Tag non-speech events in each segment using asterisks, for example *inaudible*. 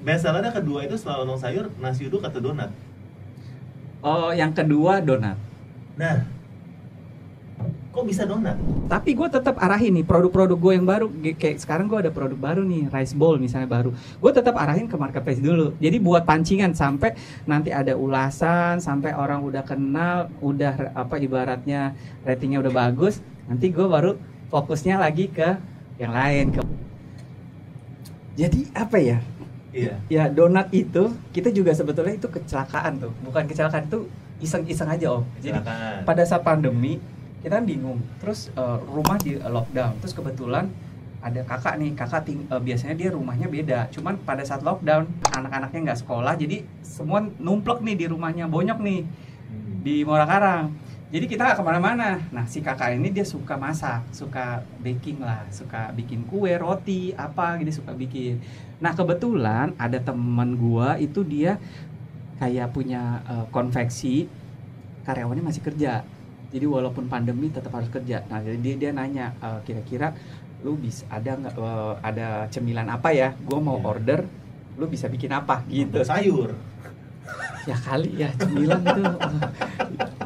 bestsellernya kedua itu setelah lontong sayur nasi uduk atau donat Oh, yang kedua donat. nah kok bisa donat Tapi gue tetap arahin nih produk-produk gue yang baru. G- Kayak sekarang gue ada produk baru nih, rice bowl misalnya baru. Gue tetap arahin ke marketplace dulu. Jadi buat pancingan sampai nanti ada ulasan, sampai orang udah kenal, udah apa ibaratnya ratingnya udah bagus. Nanti gue baru fokusnya lagi ke yang lain. Ke... Jadi apa ya? Iya. Ya donat itu kita juga sebetulnya itu kecelakaan tuh. Bukan kecelakaan itu iseng-iseng aja om. Jadi pada saat pandemi kita kan bingung. Terus eh, rumah di lockdown. Terus kebetulan ada kakak nih kakak ting- eh, biasanya dia rumahnya beda. Cuman pada saat lockdown anak-anaknya nggak sekolah. Jadi semua numplek nih di rumahnya bonyok nih. Hmm. di Muara Karang jadi kita nggak ke mana-mana. Nah si kakak ini dia suka masak suka baking lah suka bikin kue roti apa gitu suka bikin. Nah kebetulan ada teman gua itu dia kayak punya eh, konveksi karyawannya masih kerja. Jadi walaupun pandemi tetap harus kerja. Nah jadi dia, dia nanya "Eh, kira-kira lu bisa ada nggak eh, ada cemilan apa ya? Gue mau Iya. order lu bisa bikin apa? Gitu. Sayur ya kali ya cemilan itu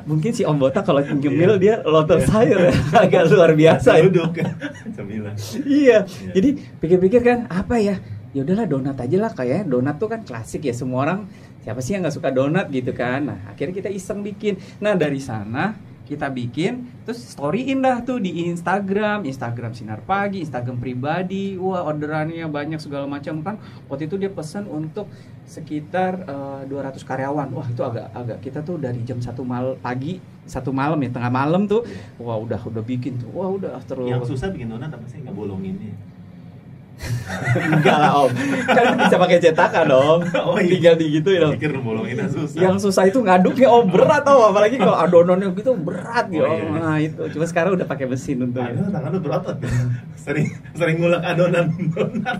mungkin si Om Bota kalau nyemil dia lontong sayur ya. Agak luar biasa ya. Uduk cemilan. Iya. Iya. jadi pikir-pikir kan apa ya? Ya udahlah donat aja lah kayak donat tuh kan klasik ya semua orang siapa sih yang nggak suka donat gitu kan? Nah akhirnya kita iseng bikin. Nah dari sana kita bikin terus storyin dah tuh di Instagram. Instagram sinar pagi Instagram pribadi. Wah orderannya banyak segala macam kan. Waktu itu dia pesan untuk sekitar eh, 200 karyawan. Wah itu agak agak kita tuh dari jam satu mal pagi satu malam ya tengah malam tuh. Wah udah udah bikin tuh. Wah udah terus. Yang susah bikin donat apa sih? Bolonginnya Enggak lah om. Kan bisa pakai cetakan om. *laughs* Oh, iya. Tinggal digituin om. Pikir bolonginnya susah. Yang susah itu ngaduknya om. Berat om. Apalagi kalau *laughs* adonannya gitu berat ya Oh, om. iya. Nah itu. Cuma sekarang udah pakai mesin untuk Aduh, tangan lu berotot. Sering sering ngulek adonan donat.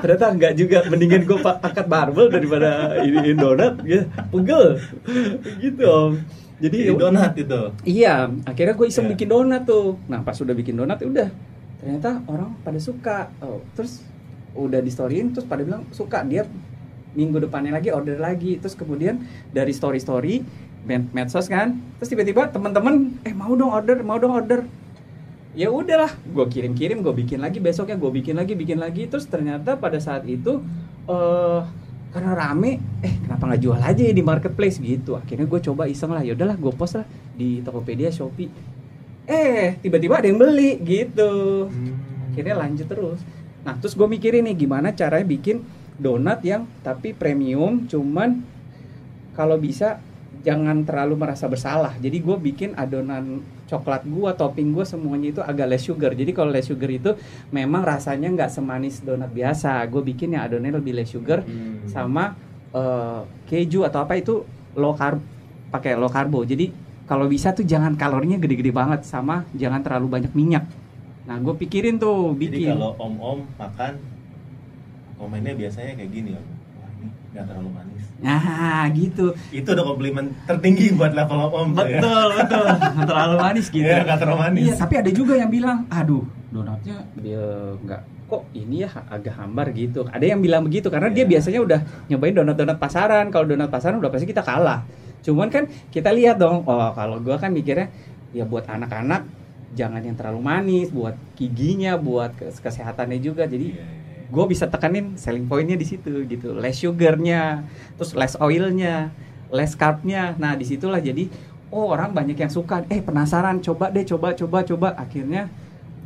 Ternyata enggak juga. Mendingan gue angkat barbel daripada ini donat ya. Pegel. Gitu om. Jadi Jadi donat itu. Iya, akhirnya gue iseng Iya. bikin donat tuh. Nah, pas udah bikin donat, ya udah ternyata orang pada suka. Oh, terus udah di storyin, terus pada bilang suka. Dia minggu depannya lagi order lagi. Terus kemudian dari story story med- medsos kan, terus tiba-tiba teman-teman, eh mau dong order, mau dong order. Ya udahlah, gue kirim-kirim, gue bikin lagi besoknya, gue bikin lagi, bikin lagi. Terus ternyata pada saat itu eh karena rame, eh kenapa nggak jual aja ya di marketplace gitu. Akhirnya gue coba iseng lah, ya udahlah gue post lah di Tokopedia, Shopee. Eh tiba-tiba ada yang beli gitu. Akhirnya lanjut terus. Nah terus gue mikirin nih gimana caranya bikin donat yang tapi premium, cuman kalau bisa jangan terlalu merasa bersalah. Jadi gue bikin adonan coklat gua, topping gua semuanya itu agak less sugar. Jadi kalau less sugar itu memang rasanya nggak semanis donat biasa. Gue bikin yang adonannya lebih less sugar Hmm. sama eh, keju atau apa itu low carb pakai low karbo. Jadi kalau bisa tuh jangan kalorinya gede-gede banget sama jangan terlalu banyak minyak. Nah, gue pikirin tuh Jadi bikin. kalau om-om makan komennya biasanya kayak gini om. Nggak terlalu manis. Nah, gitu. Itu udah komplimen tertinggi buat level om-om tuh ya. Betul, betul. Nggak terlalu manis gitu. Iya nggak terlalu manis. Iya, tapi ada juga yang bilang, aduh, donatnya dia nggak kok ini ya agak hambar gitu. Ada yang bilang begitu karena dia Iya. biasanya udah nyobain donat-donat pasaran. Kalau donat pasaran udah pasti kita kalah. Cuman kan kita lihat dong, oh kalau gua kan mikirnya ya buat anak-anak jangan yang terlalu manis, buat giginya, buat kes- kesehatannya juga. Jadi Iya, iya, iya. gue bisa tekanin selling pointnya di situ gitu less sugarnya terus less oilnya less carbnya nah di situlah jadi oh orang banyak yang suka eh penasaran coba deh coba coba coba akhirnya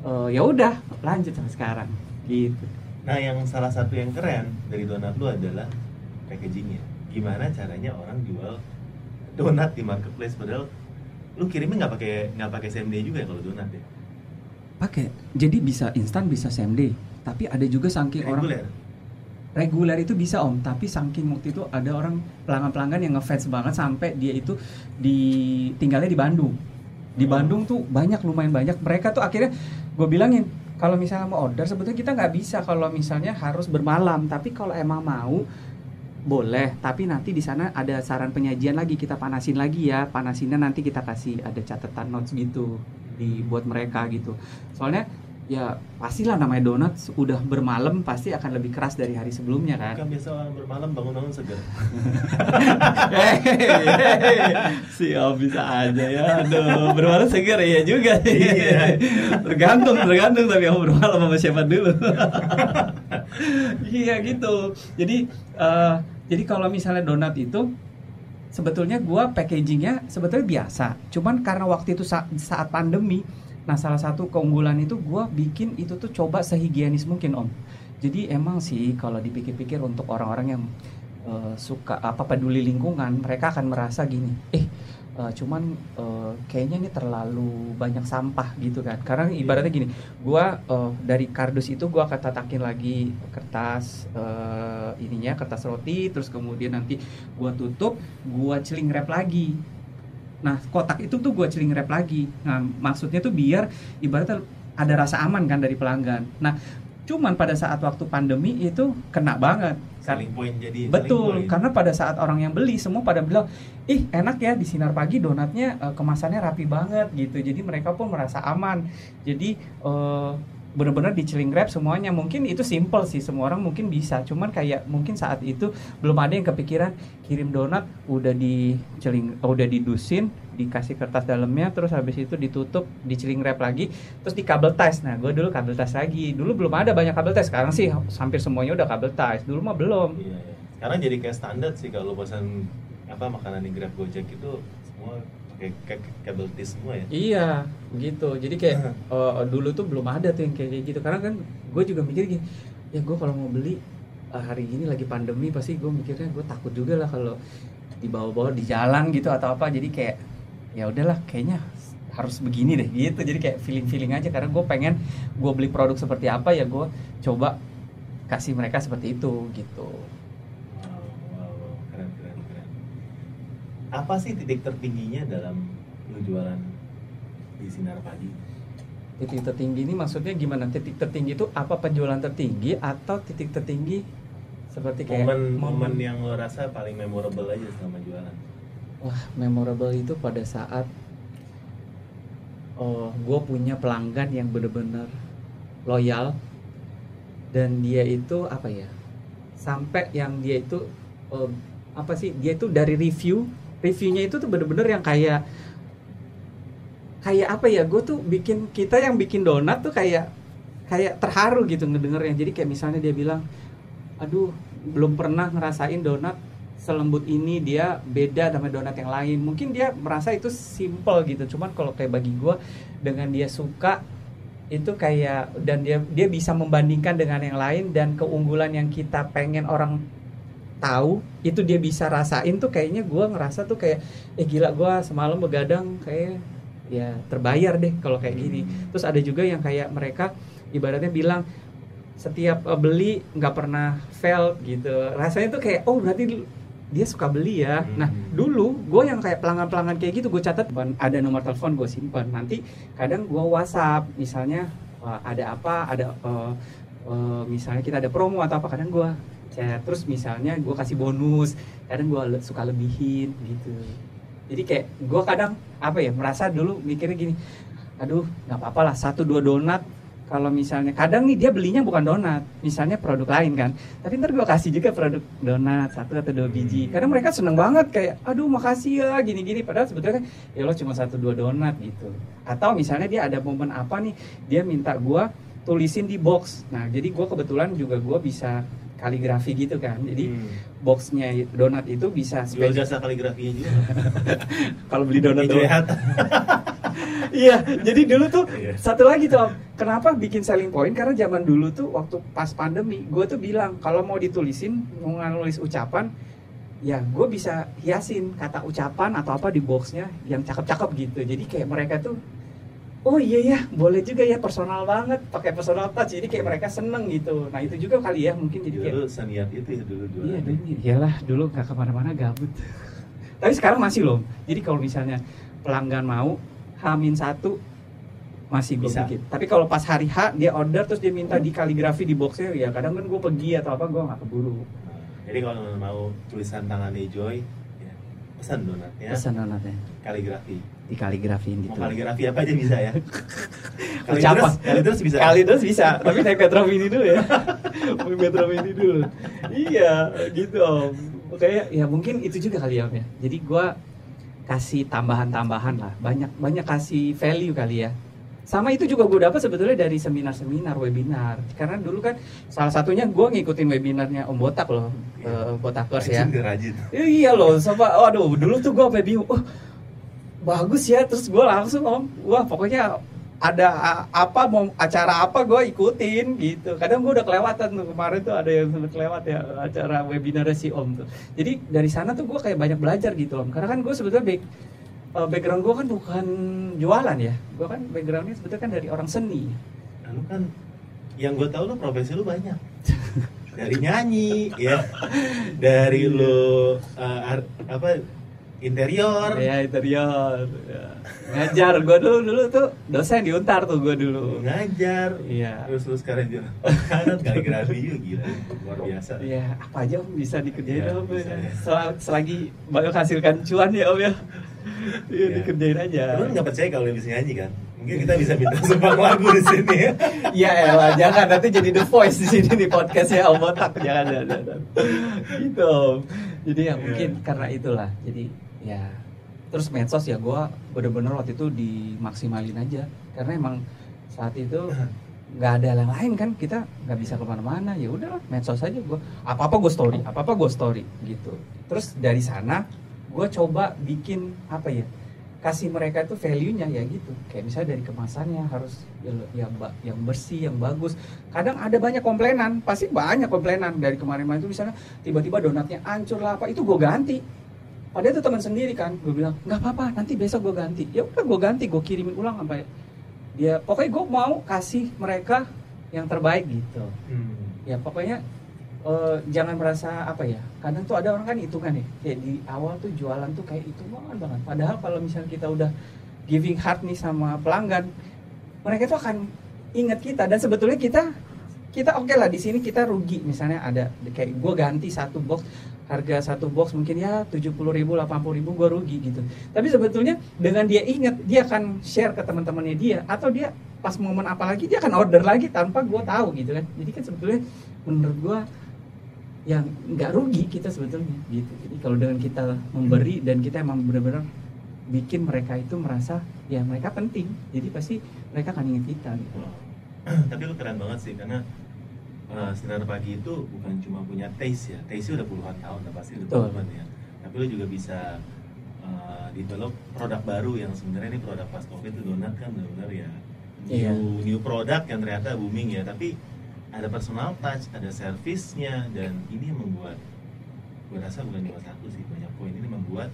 eh, ya udah lanjut sampai sekarang gitu Nah yang salah satu yang keren dari donat lu adalah packagingnya. Gimana caranya orang jual donat di marketplace padahal lu kirimnya nggak pakai nggak pakai same day juga ya kalau donat ya? pakai jadi bisa instan bisa same day tapi ada juga saking orang Reguler. reguler itu bisa om tapi saking waktu itu ada orang pelanggan-pelanggan yang ngefans banget sampai dia itu di tinggalnya di Bandung di Hmm. Bandung tuh banyak lumayan banyak mereka tuh akhirnya gue bilangin kalau misalnya mau order sebetulnya kita nggak bisa kalau misalnya harus bermalam tapi kalau emang mau boleh tapi nanti di sana ada saran penyajian lagi kita panasin lagi ya. Panasinnya nanti kita kasih ada catatan notes gitu di buat mereka gitu. Soalnya ya pastilah namanya donat udah bermalam pasti akan lebih keras dari hari sebelumnya kan. Kan biasa orang bermalam bangun-bangun seger. *laughs* Siap bisa aja ya. Aduh bermalam segar ya juga Iya. tergantung tergantung tapi yang bermalam sama siapa dulu. *laughs* Iya gitu. Jadi eh, jadi kalau misalnya donat itu sebetulnya gua packagingnya sebetulnya biasa. Cuman karena waktu itu sa- saat pandemi nah salah satu keunggulan itu gua bikin itu tuh coba sehigienis mungkin om. Jadi emang sih kalau dipikir-pikir untuk orang-orang yang eh, suka apa peduli lingkungan mereka akan merasa gini eh eh, cuman eh, kayaknya ini terlalu banyak sampah gitu kan. Karena ibaratnya gini gua eh, dari kardus itu gua akan tatakin lagi kertas eh, ininya kertas roti terus kemudian nanti gua tutup gua celing wrap lagi. Nah kotak itu tuh gua celing wrap lagi. Nah maksudnya tuh biar ibaratnya ada rasa aman kan dari pelanggan. Nah cuman pada saat waktu pandemi itu kena banget selling point jadi Betul, point. karena pada saat orang yang beli semua pada bilang, ih enak ya di sinar pagi donatnya eh, kemasannya rapi banget gitu. Jadi mereka pun merasa aman. Jadi eh, benar-benar di chilling wrap semuanya. Mungkin itu simple sih semua orang mungkin bisa. Cuman kayak mungkin saat itu belum ada yang kepikiran kirim donat udah di chilling udah didusin dikasih kertas dalamnya terus habis itu ditutup di chilling wrap lagi terus di kabel ties. Nah gue dulu kabel ties lagi. Dulu belum ada banyak kabel ties. Sekarang sih hampir semuanya udah kabel ties. Dulu mah belum. Iya, iya. Sekarang jadi kayak standar sih kalau pesan apa makanan di Grab Gojek itu semua pakai ka- kabel tis semua ya. Iya, gitu. Jadi kayak eh, dulu tuh belum ada tuh yang kayak kayak gitu. Karena kan gue juga mikir gini, ya gue kalau mau beli eh, hari ini lagi pandemi pasti gue mikirnya gue takut juga lah kalau dibawa-bawa di jalan gitu atau apa. Jadi kayak ya udahlah kayaknya harus begini deh gitu. Jadi kayak feeling-feeling aja karena gue pengen gue beli produk seperti apa ya gue coba kasih mereka seperti itu gitu. Wow, wow, wow. keren keren keren. Apa sih titik tertingginya dalam lu jualan di sinar pagi? Titik tertinggi ini maksudnya gimana? Titik tertinggi itu apa penjualan tertinggi atau titik tertinggi seperti kayak Momen momen yang lo rasa paling memorable aja selama jualan. Wah, memorable itu pada saat oh, gue punya pelanggan yang bener-bener loyal dan dia itu apa ya? Sampai yang dia itu eh, apa sih? Dia itu dari review, reviewnya itu tuh bener-bener yang kayak kayak apa ya? Gue tuh bikin kita yang bikin donat tuh kayak kayak terharu gitu ngedengernya. Jadi kayak misalnya dia bilang, aduh belum pernah ngerasain donat selembut ini dia beda sama donat yang lain mungkin dia merasa itu simple gitu cuman kalau kayak bagi gue dengan dia suka itu kayak dan dia dia bisa membandingkan dengan yang lain dan keunggulan yang kita pengen orang tahu itu dia bisa rasain tuh kayaknya gue ngerasa tuh kayak eh gila gue semalam begadang kayak ya terbayar deh kalau kayak gini. Terus ada juga yang kayak mereka ibaratnya bilang setiap eh, beli nggak pernah fail gitu. Rasanya tuh kayak oh berarti dia suka beli ya. Hmm. nah dulu gue yang kayak pelanggan-pelanggan kayak gitu gue catat ada nomor telepon gue simpan. Nanti kadang gue WhatsApp misalnya wah, ada apa ada eh, eh, misalnya kita ada promo atau apa kadang gue chat terus misalnya gue kasih bonus kadang gue le- suka lebihin gitu. Jadi kayak gue kadang apa ya merasa dulu mikirnya gini aduh nggak apa-apa lah satu dua donat. Kalau misalnya kadang nih dia belinya bukan donat misalnya produk lain kan tapi ntar gue kasih juga produk donat satu atau dua biji. Hmm. kadang mereka seneng banget kayak aduh makasih ya gini-gini. Padahal sebetulnya kan ya lo cuma satu dua donat gitu. Atau misalnya dia ada momen apa nih dia minta gue tulisin di box. Nah jadi gue kebetulan juga gue bisa kaligrafi gitu kan jadi Hmm. boxnya donat itu bisa jual jasa kaligrafinya juga. *laughs* kalau beli donat Hijau doang. hat. *laughs* iya jadi dulu tuh Iya. satu lagi tuh kenapa bikin selling point karena zaman dulu tuh waktu pas pandemi gue tuh bilang kalau mau ditulisin mau nulis ucapan ya gue bisa hiasin kata ucapan atau apa di boxnya yang cakep-cakep gitu jadi kayak mereka tuh oh iya ya boleh juga ya personal banget pakai personal touch jadi kayak mereka seneng gitu nah itu juga kali ya mungkin jadi kayak Dulu seniat itu ya dulu jualan. Iya dulu iyalah dulu nggak ke mana-mana gabut. *laughs* Tapi sekarang masih loh. Jadi kalau misalnya pelanggan mau Hamin satu masih Bisa. bikin. Tapi kalau pas hari H dia order terus dia minta di kaligrafi di boxnya ya kadang kan gue pergi atau apa gue nggak keburu. Nah, Jadi kalau mau tulisan tangannya Joy, ya, pesan donatnya, Pesan donatnya. kaligrafi. Di kaligrafiin mau gitu kaligrafi apa aja bisa ya *laughs* Mau kali capa. terus kali terus bisa Kali terus bisa, tapi naik metro mini dulu ya. *laughs* Metro mini dulu. Iya, gitu om. Kayak ya mungkin itu juga kali ya om ya. Jadi gua kasih tambahan-tambahan lah, banyak banyak kasih value kali ya. Sama itu juga gue dapat sebetulnya dari seminar-seminar, webinar. Karena dulu kan salah satunya gue ngikutin webinarnya Om Botak loh, Iya. eh, Botakers ya. rajin rajin Eh, iya loh, sama waduh dulu tuh gue sampai bingung. Oh, bagus ya, terus gue langsung om, wah pokoknya ada apa mau acara apa gue ikutin gitu. Kadang gue udah kelewatan tuh kemarin tuh ada yang sempat kelewat ya acara webinar si om tuh. Jadi dari sana tuh gue kayak banyak belajar gitu om. Karena kan gue sebetulnya back, eh, background gue kan bukan jualan ya. Gue kan backgroundnya sebetulnya kan dari orang seni. lalu kan yang gue tahu lu profesi lu banyak dari nyanyi ya dari lu uh, ar- apa interior Ya interior. Ya. Ngajar gue dulu dulu tuh dosen di Untar tuh gue dulu. ngajar Iya. terus lu sekarang kanan kaligrafi juga gila luar biasa Iya, apa aja om bisa dikerjain Iya, om bisa, ya. ya. Sel- selagi hasilkan cuan ya om ya. Iya, Iya. dikerjain aja. lu nggak percaya kalau bisa nyanyi kan mungkin kita bisa minta sumbang lagu di sini ya Iya elah, jangan nanti jadi the voice di sini di podcast ya om botak jangan jangan. jangan. Gitu om. Jadi ya mungkin karena itulah. Jadi ya. Terus medsos ya gue bener-bener waktu itu dimaksimalin aja. Karena emang saat itu *clears throat* nggak ada yang lain kan kita nggak bisa ke mana-mana. Ya udahlah medsos aja gue apa apa gue story apa apa gue story gitu. Terus dari sana gue coba bikin apa ya kasih mereka itu value-nya ya gitu. Kayak misalnya dari kemasannya harus yang yang bersih yang bagus. Kadang ada banyak komplainan pasti banyak komplainan. Dari kemarin-kemarin itu misalnya tiba-tiba donatnya hancur lah apa itu gue ganti padahal itu teman sendiri kan. Gue bilang nggak apa-apa nanti besok gue ganti. Ya udah gue ganti gue kirimin ulang sampai dia pokoknya gue mau kasih mereka yang terbaik gitu. Hmm. ya pokoknya eh, jangan merasa apa ya kadang tuh ada orang kan hitungan ya kayak di awal tuh jualan tuh kayak hitungan banget. Padahal kalau misalnya kita udah giving heart nih sama pelanggan mereka tuh akan ingat kita dan sebetulnya kita kita oke lah di sini kita rugi. Misalnya ada kayak gue ganti satu box harga satu box mungkin ya 70 ribu 80 ribu gue rugi gitu. Tapi sebetulnya dengan dia ingat dia akan share ke teman-temannya dia atau dia pas momen apa lagi dia akan order lagi tanpa gue tahu gitu kan. Jadi kan sebetulnya menurut gue yang nggak rugi kita sebetulnya gitu. Jadi kalau dengan kita memberi dan kita emang benar-benar bikin mereka itu merasa ya mereka penting. Jadi pasti mereka akan ingat kita gitu. Tapi lu keren banget sih karena uh, sinar pagi itu bukan cuma punya taste ya. Taste udah puluhan tahun lah pasti udah puluhan ya. Tapi lu juga bisa uh, develop produk baru yang sebenarnya ini produk pas covid itu donat kan benar-benar ya. New Iya. new produk yang ternyata booming ya. Tapi ada personal touch ada servisnya dan ini yang membuat gue rasa bukan cuma satu sih banyak poin. Ini membuat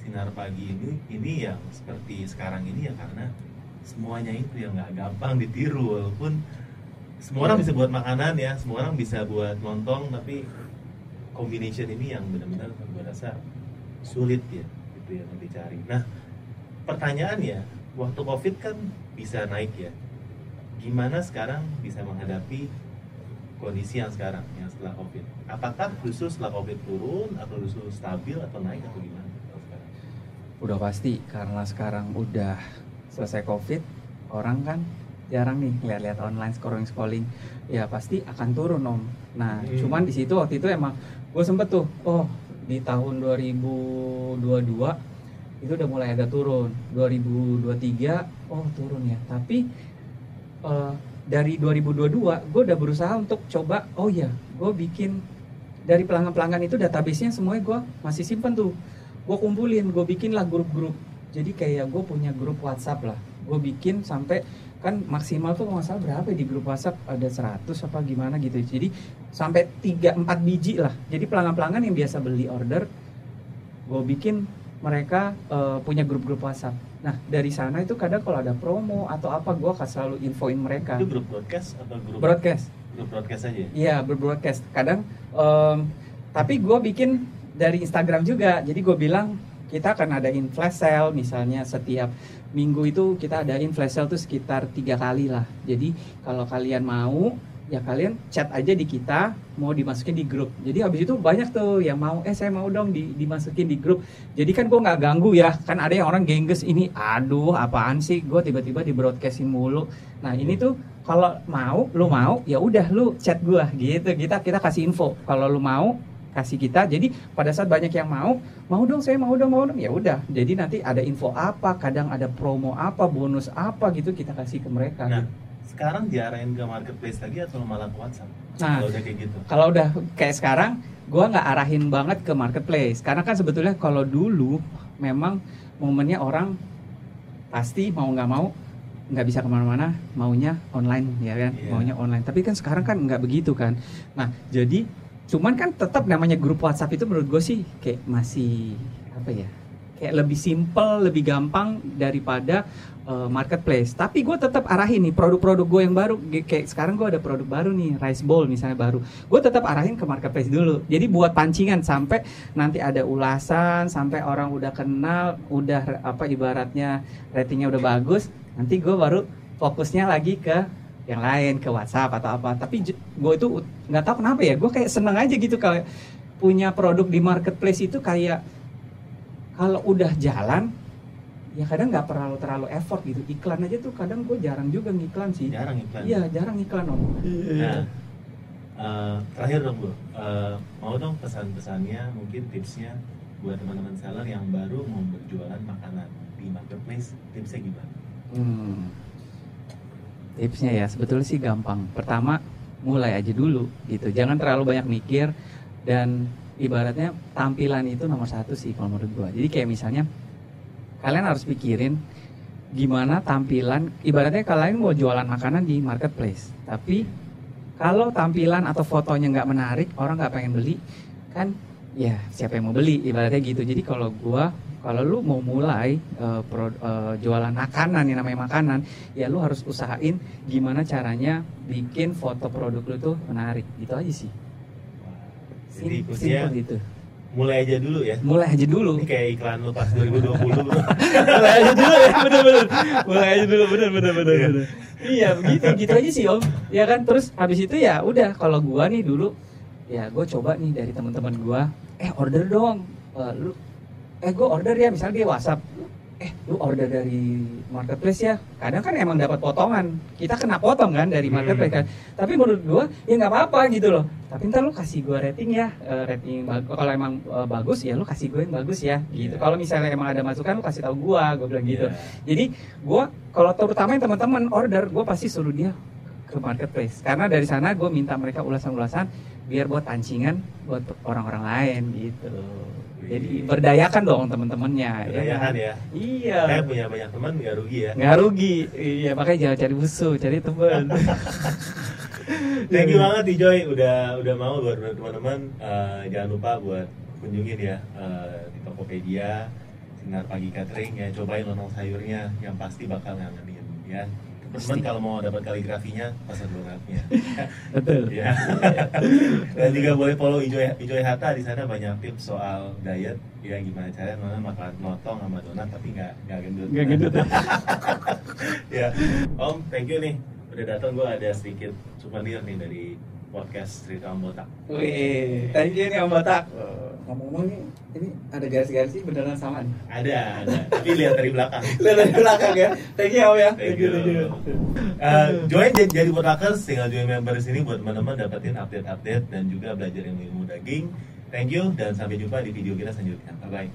sinar pagi ini ini yang seperti sekarang ini ya karena semuanya itu yang nggak gampang ditiru walaupun semua orang bisa buat makanan ya semua orang bisa buat lontong tapi combination ini yang benar-benar gue rasa sulit ya itu yang dicari nah pertanyaannya waktu covid kan bisa naik ya. Gimana sekarang bisa menghadapi kondisi yang sekarang yang setelah covid? Apakah justru setelah covid turun atau justru stabil atau naik atau gimana udah pasti karena sekarang udah selesai covid orang kan jarang nih lihat-lihat online scrolling scrolling ya pasti akan turun om. Nah Hmm. cuman di situ waktu itu emang gue sempet tuh oh di tahun 2022 itu udah mulai agak turun. 2023 oh turun ya. Tapi eh, dari 2022 gue udah berusaha untuk coba oh ya gue bikin dari pelanggan-pelanggan itu database-nya semuanya gue masih simpen tuh. Gue kumpulin gue bikin lah grup-grup. Jadi kayak gue punya grup WhatsApp lah. Gue bikin sampai kan maksimal tuh nggak salah berapa ya di grup WhatsApp ada 100 apa gimana gitu jadi sampai 3 4 biji lah jadi pelanggan-pelanggan yang biasa beli order gue bikin mereka eh, punya grup-grup WhatsApp nah dari sana itu kadang kalau ada promo atau apa gue akan selalu infoin mereka itu grup broadcast atau grup broadcast grup broadcast aja ya? Iya berbroadcast. Kadang, em, tapi gue bikin dari Instagram juga. Jadi gue bilang kita akan adain flash sale misalnya setiap minggu itu kita adain flash sale tuh sekitar tiga kali lah. Jadi kalau kalian mau ya kalian chat aja di kita mau dimasukin di grup. Jadi habis itu banyak tuh yang mau eh saya mau dong di, dimasukin di grup. Jadi kan gue nggak ganggu ya kan ada yang orang gengges ini aduh apaan sih? Gue tiba-tiba di broadcastin mulu. Nah ini tuh kalau mau lu mau ya udah lu chat gue gitu. Kita kita kasih info. Kalau lu mau kasih kita jadi pada saat banyak yang mau mau dong saya mau dong mau dong ya udah jadi nanti ada info apa kadang ada promo apa bonus apa gitu kita kasih ke mereka Nah, sekarang diarahin ke marketplace lagi atau malah ke WhatsApp? Nah. Kalau udah kayak gitu. kalau udah kayak sekarang gua nggak arahin banget ke marketplace karena kan sebetulnya kalau dulu memang momennya orang pasti mau nggak mau nggak bisa ke mana-mana maunya online ya kan Iya. maunya online tapi kan sekarang kan nggak begitu kan nah jadi cuman kan tetap namanya grup WhatsApp itu menurut gue sih kayak masih apa ya kayak lebih simple lebih gampang daripada uh, marketplace. Tapi gue tetap arahin nih produk-produk gue yang baru. Kayak sekarang gue ada produk baru nih rice bowl misalnya baru. Gue tetap arahin ke marketplace dulu. Jadi buat pancingan sampai nanti ada ulasan sampai orang udah kenal udah apa ibaratnya ratingnya udah bagus nanti gue baru fokusnya lagi ke yang lain ke WhatsApp atau apa tapi gue itu nggak tahu kenapa ya gue kayak seneng aja gitu kalau punya produk di marketplace itu kayak kalau udah jalan ya kadang nggak terlalu terlalu effort gitu iklan aja tuh kadang gue jarang juga ngiklan sih Jarang iklan. iya jarang iklan om Nah, eh, terakhir dong bu, Eh, mau dong pesan-pesannya, mungkin tipsnya buat teman-teman seller yang baru mau berjualan makanan di marketplace, tipsnya gimana? Hmm. Tipsnya ya sebetulnya sih gampang. Pertama mulai aja dulu gitu. Jangan terlalu banyak mikir dan ibaratnya tampilan itu nomor satu sih kalau menurut gua. Jadi kayak misalnya kalian harus pikirin gimana tampilan. Ibaratnya kalian mau jualan makanan di marketplace, tapi kalau tampilan atau fotonya nggak menarik, orang nggak pengen beli, kan ya siapa yang mau beli ibaratnya gitu. Jadi kalau gua kalau lu mau mulai eh, pro- eh, jualan makanan yang namanya makanan ya lu harus usahain gimana caranya bikin foto produk lu tuh menarik. Gitu aja sih. Jadi simple gitu. mulai aja dulu ya. mulai aja dulu. Ini kayak iklan lu pas 2020 bro. *laughs* mulai aja dulu ya bener bener. Mulai aja dulu bener bener bener Iya. bener. Iya begitu gitu aja sih om. Ya kan terus habis itu ya udah kalau gua nih dulu ya gue coba nih dari teman-teman gua eh order dong. Eh, lu eh gue order ya misalnya dia WhatsApp. Eh lu order dari marketplace ya? Kadang kan emang dapat potongan. Kita kena potong kan dari Hmm. marketplace kan. Tapi menurut gua ya nggak apa-apa gitu loh. Tapi ntar lu kasih gua rating ya. Eh, rating kalau emang eh, bagus ya lu kasih gue yang bagus ya gitu. Iya. kalau misalnya emang ada masukan lu kasih tahu gua gua bilang gitu. Iya. jadi gua kalau terutama yang teman-teman order gua pasti suruh dia ke marketplace. Karena dari sana gue minta mereka ulasan-ulasan biar buat pancingan buat orang-orang lain gitu jadi berdayakan dong teman-temannya ya Berdayakan kan? ya. iya Saya punya banyak teman nggak rugi ya. nggak rugi iya makanya jangan cari musuh cari teman *laughs* Thank you banget nih Joy udah udah mau buat teman-teman Eh, jangan lupa buat kunjungin ya eh, di Tokopedia Sinar Pagi Catering ya cobain lontong sayurnya yang pasti bakal ngangenin ya. Pasti. kalau mau dapat kaligrafinya pesan donatnya. *laughs* betul ya. Dan juga boleh follow Ijoy Ijoy Hatta di sana banyak tips soal diet ya gimana caranya mana makan lontong sama donat tapi nggak nggak gendut. nggak gendut *laughs* ya Om thank you nih udah datang gue ada sedikit souvenir nih dari podcast cerita Om Botak Wih, thank you nih Om Batak. Ngomong-ngomong nih, ini ada garis-garis sih beneran sama nih. ada ada tapi lihat dari belakang *laughs* Lihat dari belakang ya. Thank you Om ya. Thank you. Eh, join jadi, jadi Botakers tinggal join member di sini buat teman-teman dapetin update-update dan juga belajar ilmu daging thank you dan sampai jumpa di video kita selanjutnya bye bye